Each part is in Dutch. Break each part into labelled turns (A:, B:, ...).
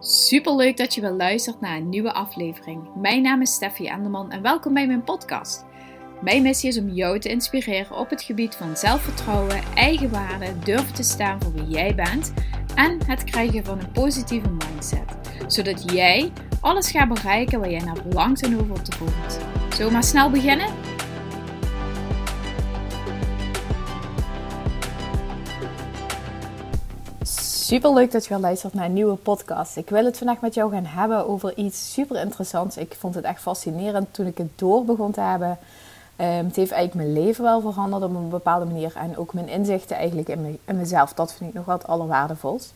A: Super leuk dat je weer luistert naar een nieuwe aflevering. Mijn naam is Steffi Enderman en welkom bij mijn podcast. Mijn missie is om jou te inspireren op het gebied van zelfvertrouwen, eigenwaarde, durven te staan voor wie jij bent en het krijgen van een positieve mindset. Zodat jij alles gaat bereiken waar jij naar verlangt en over te voelt. Zullen we maar snel beginnen? Super leuk dat je weer luistert naar een nieuwe podcast. Ik wil het vandaag met jou gaan hebben over iets super interessants. Ik vond het echt fascinerend toen ik het door begon te hebben. Um, het heeft eigenlijk mijn leven wel veranderd op een bepaalde manier. En ook mijn inzichten eigenlijk in, me, in mezelf. Dat vind ik nog wat allerwaardevolst.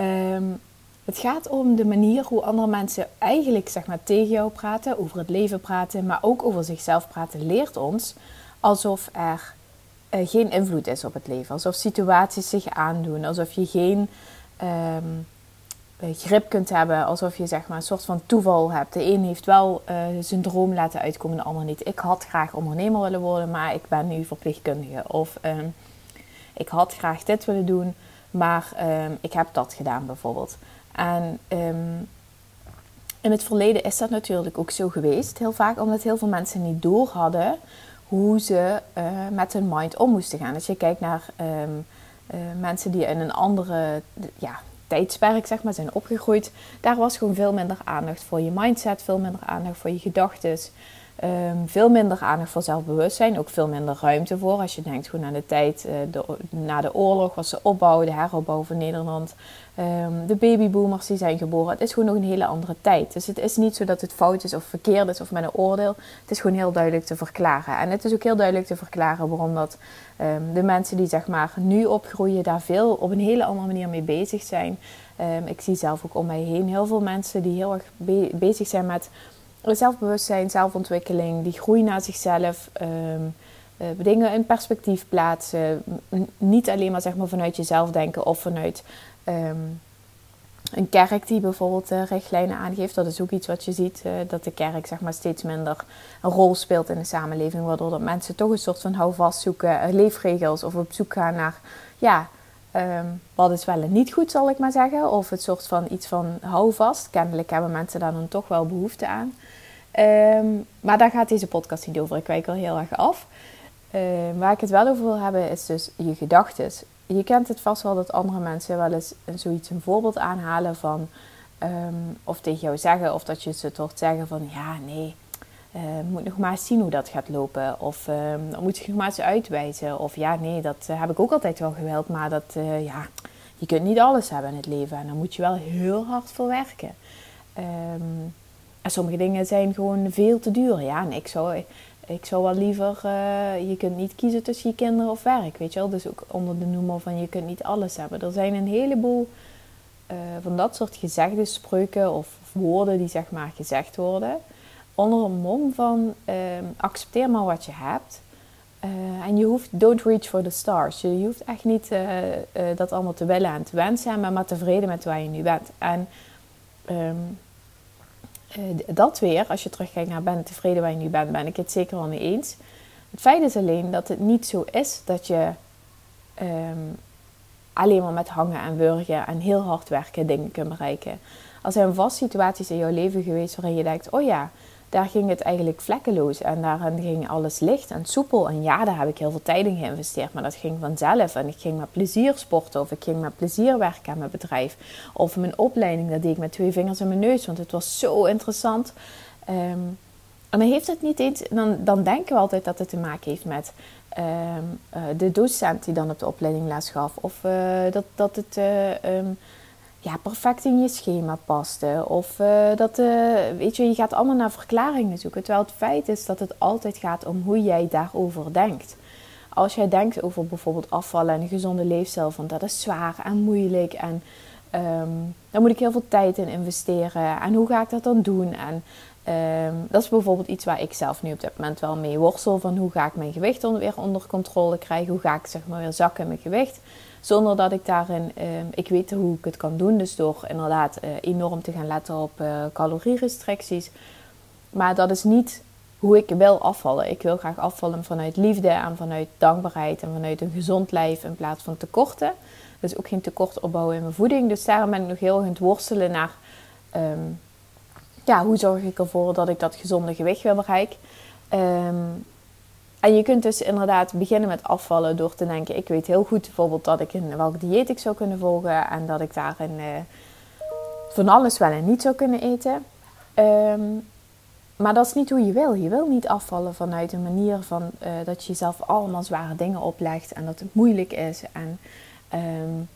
A: Um, het gaat om de manier hoe andere mensen eigenlijk zeg maar, tegen jou praten, over het leven praten, maar ook over zichzelf praten, leert ons alsof er uh, geen invloed is op het leven. Alsof situaties zich aandoen, alsof je geen um, grip kunt hebben, alsof je zeg maar, een soort van toeval hebt. De een heeft wel uh, zijn droom laten uitkomen, de ander niet. Ik had graag ondernemer willen worden, maar ik ben nu verpleegkundige. Of um, ik had graag dit willen doen, maar um, ik heb dat gedaan bijvoorbeeld. En in het verleden is dat natuurlijk ook zo geweest, heel vaak, omdat heel veel mensen niet door hadden hoe ze uh, met hun mind om moesten gaan. Als je kijkt naar um, uh, mensen die in een andere ja, tijdsperk zeg maar, zijn opgegroeid, daar was gewoon veel minder aandacht voor je mindset, veel minder aandacht voor je gedachten. Um, veel minder aandacht voor zelfbewustzijn, ook veel minder ruimte voor. Als je denkt gewoon aan de tijd de, na de oorlog, was de opbouw, de heropbouw van Nederland, um, de babyboomers die zijn geboren. Het is gewoon nog een hele andere tijd. Dus het is niet zo dat het fout is of verkeerd is of met een oordeel. Het is gewoon heel duidelijk te verklaren. En het is ook heel duidelijk te verklaren waarom dat um, de mensen die zeg maar nu opgroeien daar veel op een hele andere manier mee bezig zijn. ik zie zelf ook om mij heen heel veel mensen die heel erg be bezig zijn met zelfbewustzijn, zelfontwikkeling, die groei naar zichzelf, um, dingen in perspectief plaatsen. Niet alleen maar, zeg maar vanuit jezelf denken of vanuit um, een kerk die bijvoorbeeld uh, richtlijnen aangeeft. Dat is ook iets wat je ziet, uh, dat de kerk zeg maar, steeds minder een rol speelt in de samenleving. Waardoor dat mensen toch een soort van houvast zoeken, leefregels of op zoek gaan naar ja, Um, wat is wel en niet goed, zal ik maar zeggen. Of het soort van iets van houvast. Kennelijk hebben mensen daar dan toch wel behoefte aan. Um, maar daar gaat deze podcast niet over. Ik wijk wel heel erg af. Um, waar ik het wel over wil hebben is dus je gedachten. Je kent het vast wel dat andere mensen wel eens zoiets een voorbeeld aanhalen van... of tegen jou zeggen, of dat je ze toch zeggen van... Ja, nee, uh, moet nog maar eens zien hoe dat gaat lopen. Of uh, moet je nog maar eens uitwijzen. Of ja, nee, dat uh, heb ik ook altijd wel gewild. Maar dat, uh, ja, je kunt niet alles hebben in het leven. En daar moet je wel heel hard voor werken. Um, en sommige dingen zijn gewoon veel te duur. Ja, en ik zou, ik zou wel liever... je kunt niet kiezen tussen je kinderen of werk, weet je wel. Dus ook onder de noemer van je kunt niet alles hebben. Er zijn een heleboel van dat soort gezegde spreuken of woorden die zeg maar gezegd worden onder een mom van uh, accepteer maar wat je hebt. Uh, en je hoeft, don't reach for the stars. Je, hoeft echt niet uh, dat allemaal te willen en te wensen, maar maar tevreden met waar je nu bent. En um, dat weer, als je terugkijkt naar ben tevreden waar je nu bent, ben ik het zeker wel mee eens. Het feit is alleen dat het niet zo is dat je um, alleen maar met hangen en wurgen en heel hard werken dingen kunt bereiken. Er zijn vast situaties in jouw leven geweest waarin je denkt: oh ja, daar ging het eigenlijk vlekkeloos. En daarin ging alles licht en soepel. En ja, daar heb ik heel veel tijd in geïnvesteerd. Maar dat ging vanzelf. En ik ging met plezier sporten. Of ik ging met plezier werken aan mijn bedrijf. Of mijn opleiding, dat deed ik met twee vingers in mijn neus. Want het was zo interessant. Um, en dan heeft het niet eens... Dan, dan denken we altijd dat het te maken heeft met... Um, uh, de docent die dan op de opleiding les gaf. Of uh, dat, dat het... Uh, um, ja, perfect in je schema paste. Of uh, dat, uh, weet je, je gaat allemaal naar verklaringen zoeken. Terwijl het feit is dat het altijd gaat om hoe jij daarover denkt. Als jij denkt over bijvoorbeeld afvallen en een gezonde leefstijl, van dat is zwaar en moeilijk en um, daar moet ik heel veel tijd in investeren. En hoe ga ik dat dan doen? En um, dat is bijvoorbeeld iets waar ik zelf nu op dit moment wel mee worstel. Van hoe ga ik mijn gewicht weer onder controle krijgen? Hoe ga ik zeg maar weer zakken in mijn gewicht? Zonder dat ik daarin, uh, ik weet hoe ik het kan doen. Dus door inderdaad uh, enorm te gaan letten op uh, calorierestricties. Maar dat is niet hoe ik wil afvallen. Ik wil graag afvallen vanuit liefde en vanuit dankbaarheid en vanuit een gezond lijf in plaats van tekorten. Dus ook geen tekort opbouwen in mijn voeding. Dus daarom ben ik nog heel erg aan het worstelen naar... Ehm, ja, hoe zorg ik ervoor dat ik dat gezonde gewicht weer bereik? Ehm, en je kunt dus inderdaad beginnen met afvallen door te denken: ik weet heel goed bijvoorbeeld dat ik in welk dieet ik zou kunnen volgen en dat ik daarin uh, van alles wel en niet zou kunnen eten. Ehm, maar dat is niet hoe je wil. Je wil niet afvallen vanuit een manier van uh, dat je jezelf allemaal zware dingen oplegt en dat het moeilijk is. En, um,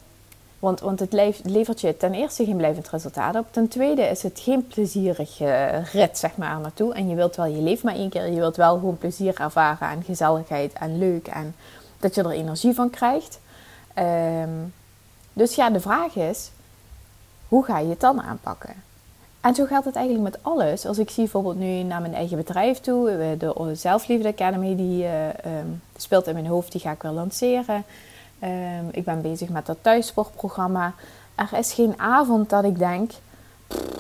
A: want, want het levert je ten eerste geen blijvend resultaat op. Ten tweede is het geen plezierige rit zeg maar, naartoe. En je wilt wel, je leeft maar één keer. Je wilt wel gewoon plezier ervaren en gezelligheid en leuk. En dat je er energie van krijgt. Um, dus ja, de vraag is, hoe ga je het dan aanpakken? En zo geldt het eigenlijk met alles. Als ik zie bijvoorbeeld nu naar mijn eigen bedrijf toe, de Zelfliefde Academy, die uh, um, speelt in mijn hoofd, die ga ik wel lanceren. Um, ik ben bezig met dat thuissportprogramma. Er is geen avond dat ik denk,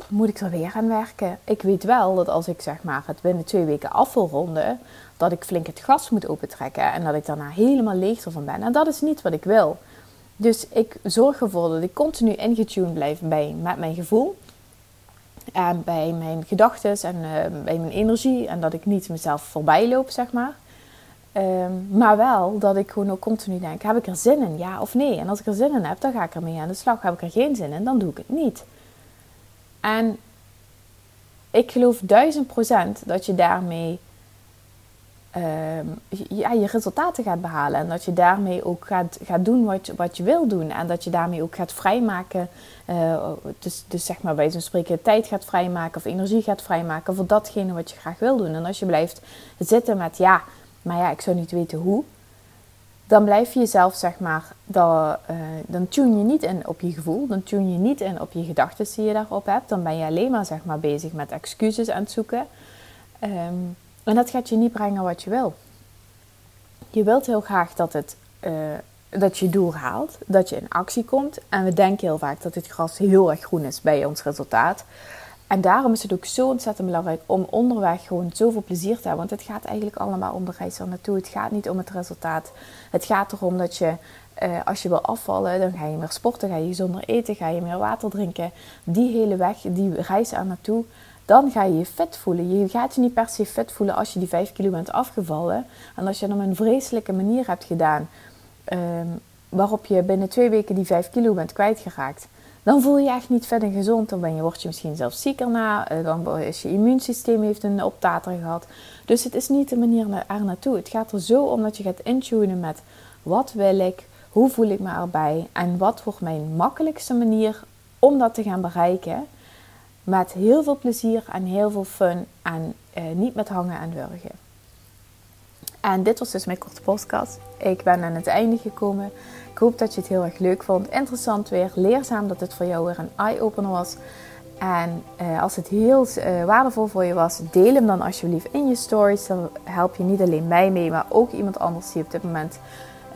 A: moet ik er weer aan werken? Ik weet wel dat als ik zeg maar het binnen twee weken af wil ronden, dat ik flink het gas moet opentrekken en dat ik daarna helemaal leeg ervan ben. En dat is niet wat ik wil. Dus ik zorg ervoor dat ik continu ingetuned blijf bij, met mijn gevoel. En bij mijn gedachten en uh, bij mijn energie. En dat ik niet mezelf voorbij loop, zeg maar. Um, maar wel dat ik gewoon ook continu denk: heb ik er zin in, ja of nee? En als ik er zin in heb, dan ga ik ermee aan de slag. Heb ik er geen zin in, dan doe ik het niet. En ik geloof duizend procent dat je daarmee um, ja, je resultaten gaat behalen. En dat je daarmee ook gaat, gaat doen wat je, wat je wil doen. En dat je daarmee ook gaat vrijmaken. Uh, dus, dus zeg maar bij zo'n spreken tijd gaat vrijmaken of energie gaat vrijmaken voor datgene wat je graag wil doen. En als je blijft zitten met ja, maar ja, ik zou niet weten hoe. Dan blijf je jezelf, zeg maar, dan, uh, dan tune je niet in op je gevoel. Dan tune je niet in op je gedachten die je daarop hebt. Dan ben je alleen maar, zeg maar, bezig met excuses aan het zoeken. Um, en dat gaat je niet brengen wat je wil. Je wilt heel graag dat, het, uh, dat je doel haalt, dat je in actie komt. En we denken heel vaak dat dit gras heel erg groen is bij ons resultaat. En daarom is het ook zo ontzettend belangrijk om onderweg gewoon zoveel plezier te hebben. Want het gaat eigenlijk allemaal om de reis er naartoe. Het gaat niet om het resultaat. Het gaat erom dat je, uh, als je wil afvallen, dan ga je meer sporten, ga je zonder eten, ga je meer water drinken. Die hele weg, die reis er naartoe, dan ga je je fit voelen. Je gaat je niet per se fit voelen als je die 5 kilo bent afgevallen. En als je dat op een vreselijke manier hebt gedaan, um, waarop je binnen twee weken die 5 kilo bent kwijtgeraakt. Dan voel je je echt niet vet en gezond. Dan ben je, word je misschien zelfs zieker na. Eh, dan is je immuunsysteem heeft een optater gehad. Dus het is niet de manier er naartoe. Het gaat er zo om dat je gaat intunen met wat wil ik, hoe voel ik me erbij en wat wordt mijn makkelijkste manier om dat te gaan bereiken. Met heel veel plezier en heel veel fun en eh, niet met hangen en wurgen. En dit was dus mijn korte podcast. Ik ben aan het einde gekomen. Ik hoop dat je het heel erg leuk vond. Interessant weer. Leerzaam dat het voor jou weer een eye-opener was. En eh, als het heel uh, waardevol voor je was, deel hem dan alsjeblieft in je stories. Dan help je niet alleen mij mee, maar ook iemand anders die op dit moment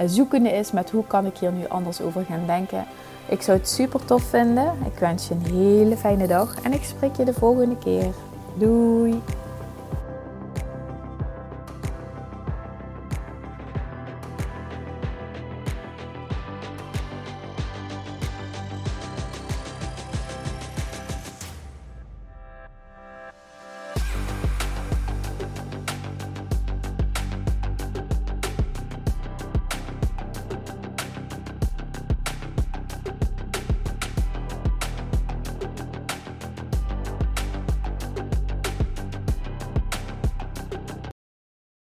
A: uh, zoekende is met hoe kan ik hier nu anders over gaan denken. Ik zou het super tof vinden. Ik wens je een hele fijne dag en ik spreek je de volgende keer. Doei!